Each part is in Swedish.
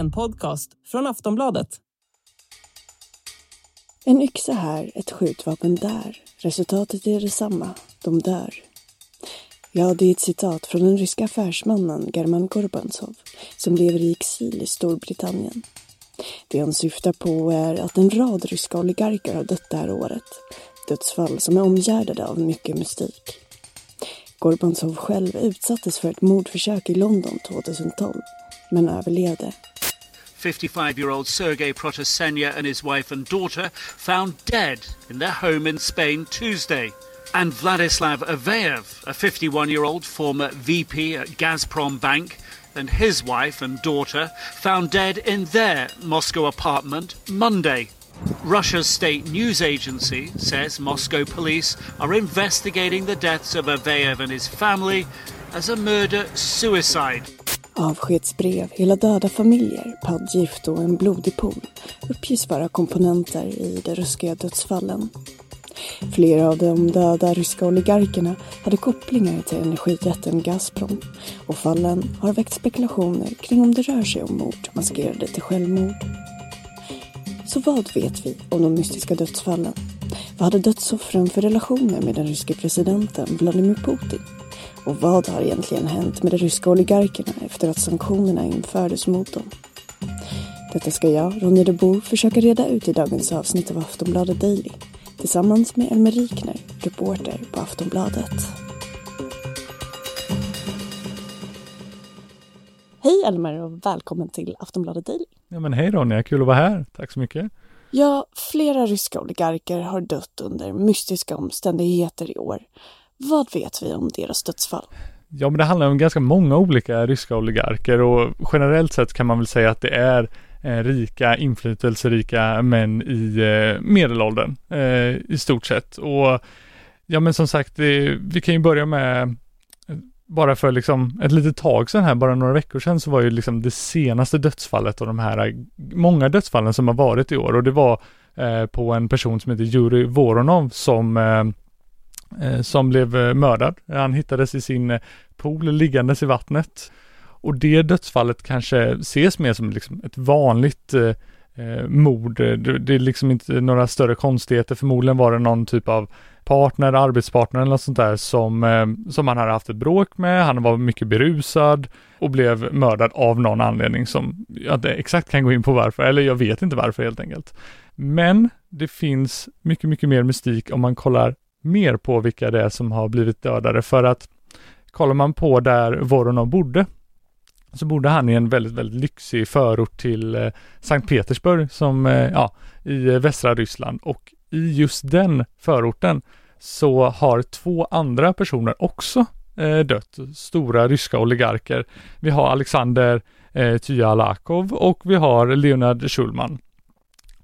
En podcast från Aftonbladet. En yxa här, ett skjutvapen där. Resultatet är detsamma. De dör. Ja, det är ett citat från den ryska affärsmannen German Gorbansov som lever i exil i Storbritannien. Det han syftar på är att en rad ryska oligarker har dött det här året. Dödsfall som är omgärdade av mycket mystik. Gorbansov själv utsattes för ett mordförsök i London 2012, men överlevde. 55-year-old Sergei Protosenya and his wife and daughter found dead in their home in Spain Tuesday. And Vladislav Aveyev, a 51-year-old former VP at Gazprom Bank, and his wife and daughter found dead in their Moscow apartment Monday. Russia's state news agency says Moscow police are investigating the deaths of Aveyev and his family as a murder suicide. Avskedsbrev, hela döda familjer, paddgift och en blodig pool uppges vara komponenter i de ryska dödsfallen. Flera av de döda ryska oligarkerna hade kopplingar till energijätten Gazprom och fallen har väckt spekulationer kring om det rör sig om mord maskerade till självmord. Så vad vet vi om de mystiska dödsfallen? Vad hade dödsoffren för relationer med den ryske presidenten Vladimir Putin? Och vad har egentligen hänt med de ryska oligarkerna efter att sanktionerna infördes mot dem? Detta ska jag, Ronja de Boer, försöka reda ut i dagens avsnitt av Aftonbladet Daily tillsammans med Elmer Rikner, reporter på Aftonbladet. Hej Elmer och välkommen till Aftonbladet Daily. Ja men hej Ronja, kul att vara här. Tack så mycket. Ja, flera ryska oligarker har dött under mystiska omständigheter i år. Vad vet vi om deras dödsfall? Ja men det handlar om ganska många olika ryska oligarker och generellt sett kan man väl säga att det är eh, rika, inflytelserika män i eh, medelåldern eh, i stort sett. Och ja men som sagt, det, vi kan ju börja med eh, bara för liksom ett litet tag sedan här, bara några veckor sedan, så var ju liksom det senaste dödsfallet av de här eh, många dödsfallen som har varit i år och det var eh, på en person som heter Jurij Voronov som eh Eh, som blev eh, mördad. Han hittades i sin eh, pool liggandes i vattnet. Och det dödsfallet kanske ses mer som liksom ett vanligt eh, mord. Det, det, är liksom inte några större konstigheter. Förmodligen var det någon typ av partner, arbetspartner eller något sånt där som, eh, som han hade haft ett bråk med. Han var mycket berusad och blev mördad av någon anledning som jag inte exakt kan gå in på varför, eller jag vet inte varför helt enkelt. Men det finns mycket, mycket mer mystik om man kollar mer på vilka det är som har blivit dödade. För att kollar man på där Voronov bodde så bodde han i en väldigt, väldigt lyxig förort till eh, Sankt Petersburg som, eh, ja, i eh, västra Ryssland. Och i just den förorten så har två andra personer också eh, dött, stora ryska oligarker. Vi har Alexander eh, Tyalakov och vi har Leonard Schulman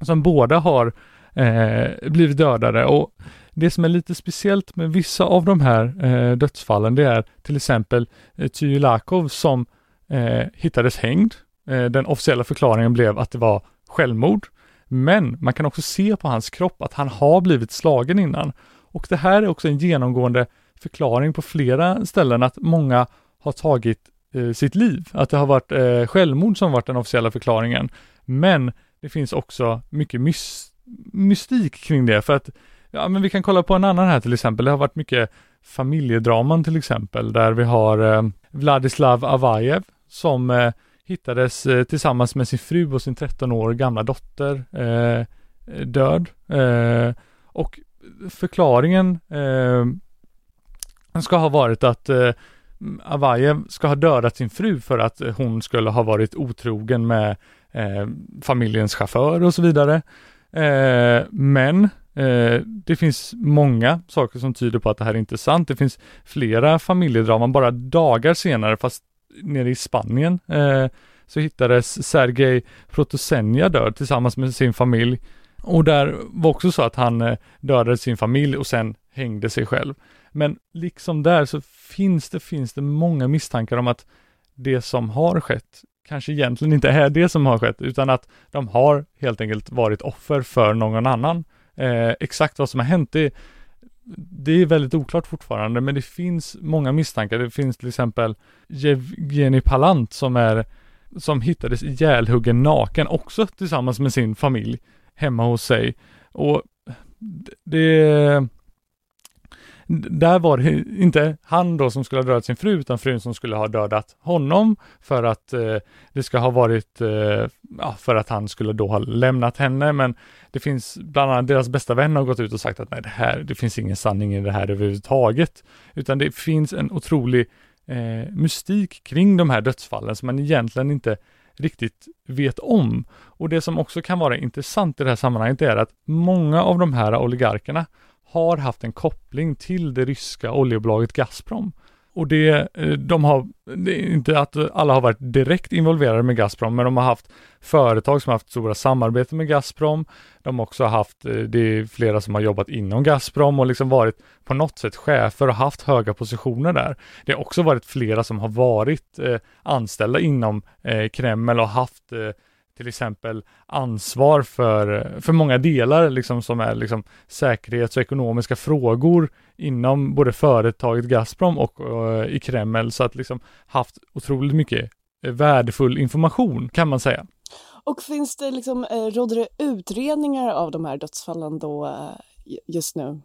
som båda har eh, blivit dödade. Och det som är lite speciellt med vissa av de här eh, dödsfallen det är till exempel eh, Tyilakov som eh, hittades hängd. Eh, den officiella förklaringen blev att det var självmord. Men man kan också se på hans kropp att han har blivit slagen innan. Och det här är också en genomgående förklaring på flera ställen att många har tagit eh, sitt liv. Att det har varit eh, självmord som varit den officiella förklaringen. Men det finns också mycket mys mystik kring det för att Ja men vi kan kolla på en annan här till exempel. Det har varit mycket familjedraman till exempel där vi har eh, Vladislav Avajev som eh, hittades eh, tillsammans med sin fru och sin 13 år gamla dotter eh, död. Eh, och förklaringen eh, ska ha varit att eh, Avajev ska ha dödat sin fru för att hon skulle ha varit otrogen med eh, familjens chaufför och så vidare. Eh, men eh, det finns många saker som tyder på att det här är inte sant. Det finns flera familjedraman bara dagar senare, fast nere i Spanien eh, så hittades Sergej Protosenja död tillsammans med sin familj. Och där var också så att han eh, dödade sin familj och sen hängde sig själv. Men liksom där så finns det, finns det många misstankar om att det som har skett kanske egentligen inte är det som har skett, utan att de har helt enkelt varit offer för någon annan. Eh, exakt vad som har hänt, det, det är väldigt oklart fortfarande, men det finns många misstankar. Det finns till exempel Jevgenij Palant som är som hittades ihjälhuggen naken också tillsammans med sin familj hemma hos sig. Och det där var det inte han då som skulle ha dödat sin fru, utan frun som skulle ha dödat honom för att eh, det ska ha varit, eh, ja, för att han skulle då ha lämnat henne. Men det finns, bland annat deras bästa vän har gått ut och sagt att nej, det här, det finns ingen sanning i det här överhuvudtaget. Utan det finns en otrolig eh, mystik kring de här dödsfallen som man egentligen inte riktigt vet om. Och det som också kan vara intressant i det här sammanhanget är att många av de här oligarkerna har haft en koppling till det ryska oljebolaget Gazprom. Och det, eh, de har, det är inte att alla har varit direkt involverade med Gazprom, men de har haft företag som har haft stora samarbeten med Gazprom. De har också haft, eh, det är flera som har jobbat inom Gazprom och liksom varit på något sätt chefer och haft höga positioner där. Det har också varit flera som har varit eh, anställda inom eh, Kreml och haft eh, till exempel ansvar för, för många delar liksom som är liksom säkerhets och ekonomiska frågor inom både företaget Gazprom och och i Kreml så att liksom haft otroligt mycket eh, värdefull information kan man säga. Och finns det liksom, eh, råder det utredningar av de här dödsfallen då just nu?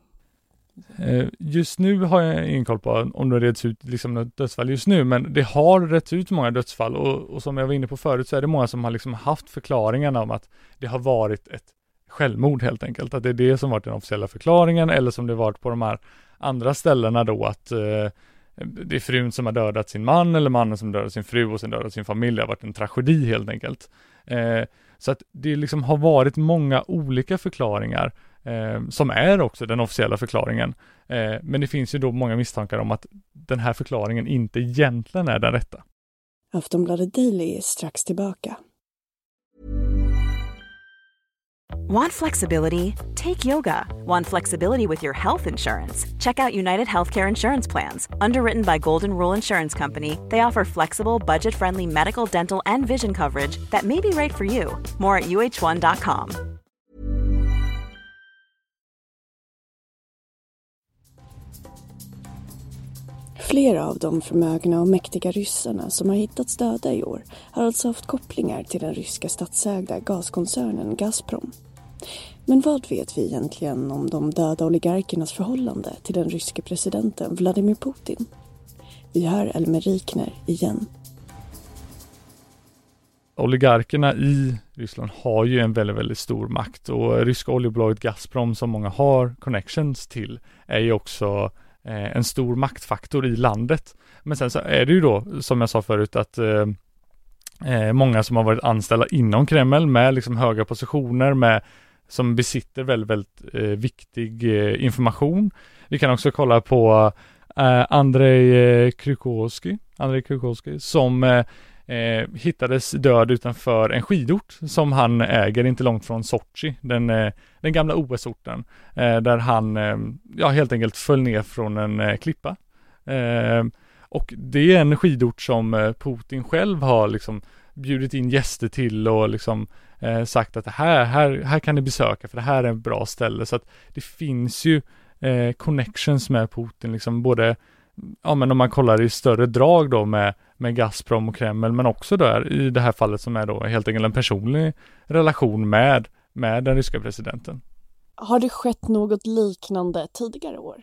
Eh, just nu har jag ingen koll på om det reds ut liksom något dödsfall just nu, men det har retts ut många dödsfall och, och, som jag var inne på förut så är det många som har liksom haft förklaringarna om att det har varit ett självmord helt enkelt. Att det är det som varit den officiella förklaringen eller som det varit på de här andra ställena då att eh, det är frun som har dödat sin man eller mannen som dödat sin fru och sen dödat sin familj. Det har varit en tragedi helt enkelt. Eh, så att det liksom har varit många olika förklaringar eh, som är också den officiella förklaringen. Eh, men det finns ju då många misstankar om att den här förklaringen inte egentligen är den rätta. Aftonbladet Daily är strax tillbaka. Want flexibility? Take yoga. Want flexibility with your health insurance? Check out United Healthcare Insurance Plans. Underwritten by Golden Rule Insurance Company, they offer flexible, budget friendly medical, dental, and vision coverage that may be right for you. More at uh1.com. Flera av de förmögna och mäktiga ryssarna som har hittats döda i år har alltså haft kopplingar till den ryska statsägda gaskoncernen Gazprom. Men vad vet vi egentligen om de döda oligarkernas förhållande till den ryske presidenten Vladimir Putin? Vi hör Elmer Rikner igen. Oligarkerna i Ryssland har ju en väldigt, väldigt stor makt och ryska oljebolaget Gazprom som många har connections till är ju också Eh, Eh, en stor maktfaktor i landet. Men sen så är det ju då, som jag sa förut, att eh, eh, många som har varit anställda inom Kreml med liksom höga positioner med som besitter väldigt, väldigt eh, viktig eh, information. Vi kan också kolla på eh, Andrei eh, Krukowski, Andrei Krukowski som eh, hittades död utanför en skidort som han äger inte långt från Sochi, den, eh, den gamla OS-orten, eh, där han eh, ja, helt enkelt föll ner från en eh, klippa. Eh, och det är en skidort som eh, Putin själv har liksom bjudit in gäster till och liksom eh, sagt att här, här, här kan ni besöka för det här är ett bra ställe. Så att det finns ju eh, connections med Putin, liksom både ja men om man kollar i större drag då med, med Gazprom och Kreml, men också där i det här fallet som är då helt enkelt en personlig relation med, med den ryska presidenten. Har det skett något liknande tidigare år?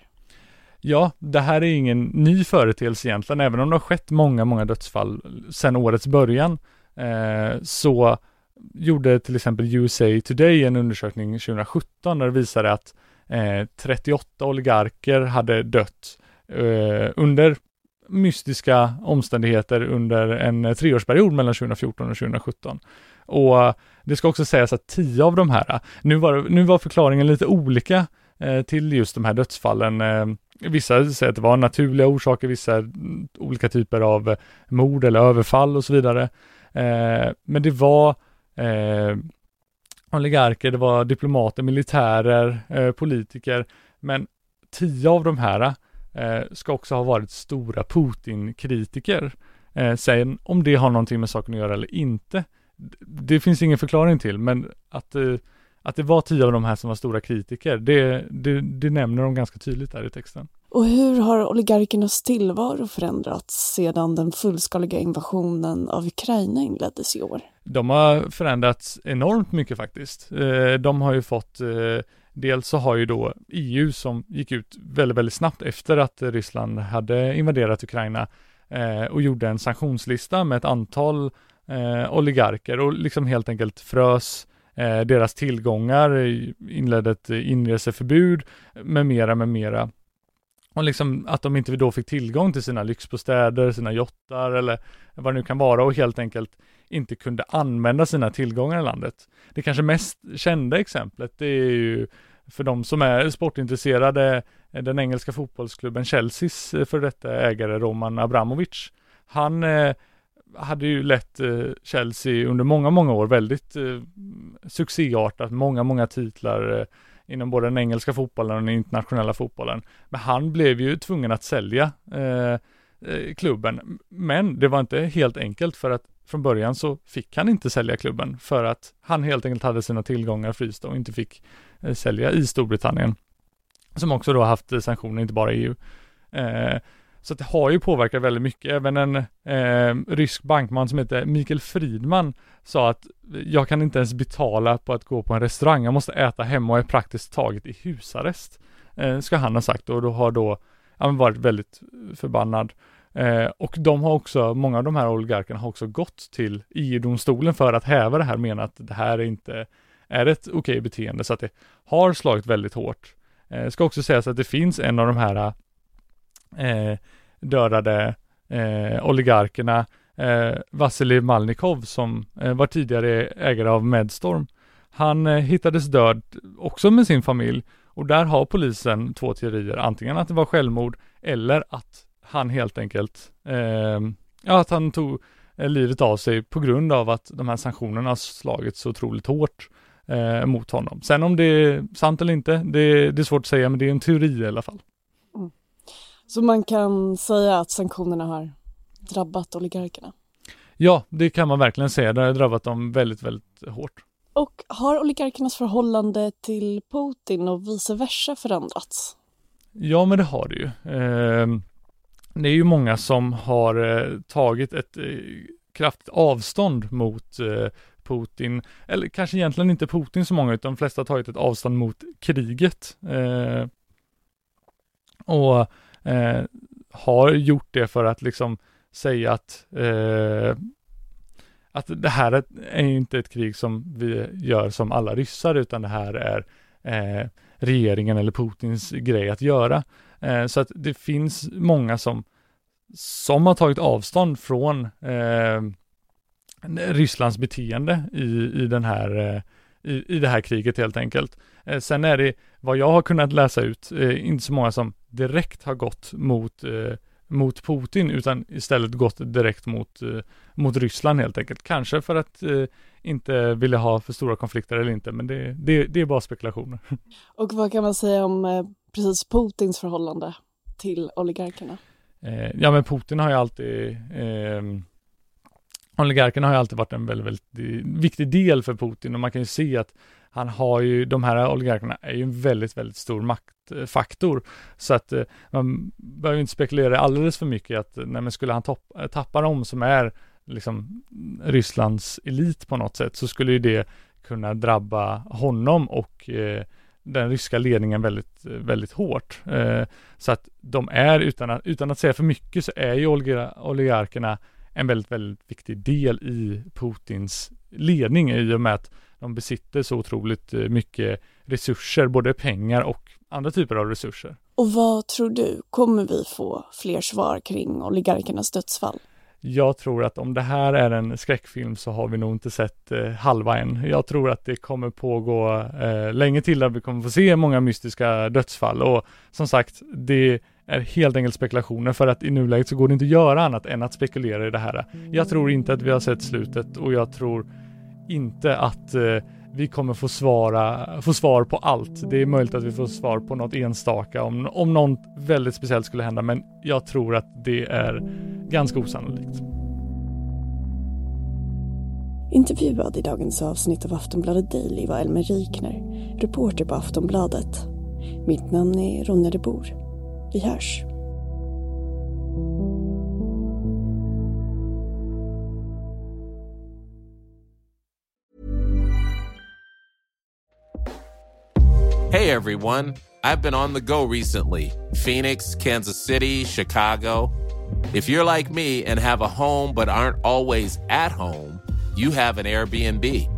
Ja, det här är ingen ny företeelse egentligen, även om det har skett många, många dödsfall sedan årets början, eh, så gjorde till exempel USA Today en undersökning 2017 där det visade att eh, 38 oligarker hade dött eh, under mystiska omständigheter under en eh, treårsperiod mellan 2014 och 2017. Och eh, det ska också sägas att tio av de här, eh, nu var, nu var förklaringen lite olika eh, till just de här dödsfallen. Eh, vissa säger att det var naturliga orsaker, vissa mm, olika typer av mord eller överfall och så vidare. Eh, men det var eh, oligarker, det var diplomater, militärer, eh, politiker, men tio av de här eh, ska också ha varit stora Putin-kritiker. Eh, sen om det har någonting med saken att göra eller inte, det finns ingen förklaring till, men att, eh, att det var tio av de här som var stora kritiker, det, det, det nämner de ganska tydligt där i texten. Och hur har oligarkernas tillvaro förändrats sedan den fullskaliga invasionen av Ukraina inleddes i år? De har förändrats enormt mycket faktiskt. Eh, de har ju fått eh, Dels så har ju då EU som gick ut väldigt, väldigt snabbt efter att Ryssland hade invaderat Ukraina eh, och gjorde en sanktionslista med ett antal eh, oligarker och liksom helt enkelt frös eh, deras tillgångar, inledde ett inreseförbud med mera, med mera. Och liksom att de inte då fick tillgång till sina lyxbostäder, sina jottar eller vad det nu kan vara och helt enkelt inte kunde använda sina tillgångar i landet. Det kanske mest kända exemplet det är ju för de som är sportintresserade eh, den engelska fotbollsklubben Chelseas eh, för detta ägare Roman Abramovic. Han eh, hade ju lett eh, Chelsea under många, många år väldigt eh, succéartat, många, många titlar eh, inom både den engelska fotbollen och den internationella fotbollen. Men han blev ju tvungen att sälja eh, eh klubben. Men det var inte helt enkelt för att från början så fick han inte sälja klubben för att han helt enkelt hade sina tillgångar frysta och inte fick Eh, sälja i Storbritannien. Som också då haft eh, sanktioner, inte bara EU. Eh, så det har ju påverkat väldigt mycket. Även en eh, rysk bankman som heter Mikael Fridman sa att eh, jag kan inte ens betala på att gå på en restaurang. Jag måste äta hemma och är praktiskt taget i husarrest. Eh, ska han ha sagt och då har då han varit väldigt förbannad. Eh, och de har också, många av de här oligarkerna har också gått till EU-domstolen för att häva det här, menar att det här är inte är ett okej okay beteende, så att det har slagit väldigt hårt. Eh, ska också sägas att det finns en av de här eh, dödade eh, oligarkerna, eh, Vasilij Malnikov som eh, var tidigare ägare av Medstorm. Han eh, hittades död också med sin familj och där har polisen två teorier, antingen att det var självmord eller att han helt enkelt, eh, ja att han tog eh, livet av sig på grund av att de här sanktionerna har slagit så otroligt hårt eh, mot honom. Sen om det är sant eller inte, det, det, är svårt att säga, men det är en teori i alla fall. Mm. Så man kan säga att sanktionerna har drabbat oligarkerna? Ja, det kan man verkligen säga. Det har drabbat dem väldigt, väldigt hårt. Och har oligarkernas förhållande till Putin och vice versa förändrats? Ja, men det har det ju. Eh, det är ju många som har eh, tagit ett eh, kraftigt avstånd mot eh, Putin, eller kanske egentligen inte Putin så många, utan de flesta har tagit ett avstånd mot kriget. Eh, och eh, har gjort det för att liksom säga att eh, att det här är inte ett krig som vi gör som alla ryssar, utan det här är eh, regeringen eller Putins grej att göra. Eh, så att det finns många som, som har tagit avstånd från eh, Rysslands beteende i, i den här eh, i, i det här kriget helt enkelt. Eh, sen är det, vad jag har kunnat läsa ut, eh, inte så många som direkt har gått mot, eh, mot Putin, utan istället gått direkt mot, eh, mot Ryssland helt enkelt. Kanske för att eh, inte vilja ha för stora konflikter eller inte, men det, det, det är bara spekulationer. Och vad kan man säga om eh, precis Putins förhållande till oligarkerna? ja, men Putin har ju alltid oligarkerna har ju alltid varit en väldigt, väldigt viktig del för Putin och man kan ju se att han har ju, de här oligarkerna är ju en väldigt, väldigt stor maktfaktor. Så att eh, man behöver inte spekulera alldeles för mycket i att, eh, nej men skulle han tappa, eh, tappa dem som är liksom Rysslands elit på något sätt så skulle ju det kunna drabba honom och eh, den ryska ledningen väldigt, väldigt hårt. Eh, så att de är, utan att, utan att säga för mycket, så är ju oligarkerna en väldigt, väldigt viktig del i Putins ledning i och med att de besitter så otroligt eh, mycket resurser, både pengar och andra typer av resurser. Och vad tror du, kommer vi få fler svar kring oligarkernas dödsfall? Jag tror att om det här är en skräckfilm så har vi nog inte sett eh, halva än. Jag tror att det kommer pågå eh, länge till att vi kommer få se många mystiska dödsfall och som sagt, det är helt enkelt spekulationer för att i nuläget så går det inte att göra annat än att spekulera i det här. Jag tror inte att vi har sett slutet och jag tror inte att eh, vi kommer få, svara, få svar på allt. Det är möjligt att vi får svar på något enstaka om, om något väldigt speciellt skulle hända, men jag tror att det är ganska osannolikt. Intervjuad i dagens avsnitt av Aftonbladet Daily var Elmer Rikner, reporter på Aftonbladet. Mitt namn är Ronja de Bor. Vi hörs. Hey everyone, I've been on the go recently Phoenix, Kansas City, Chicago. If you're like me and have a home but aren't always at home, you have an Airbnb.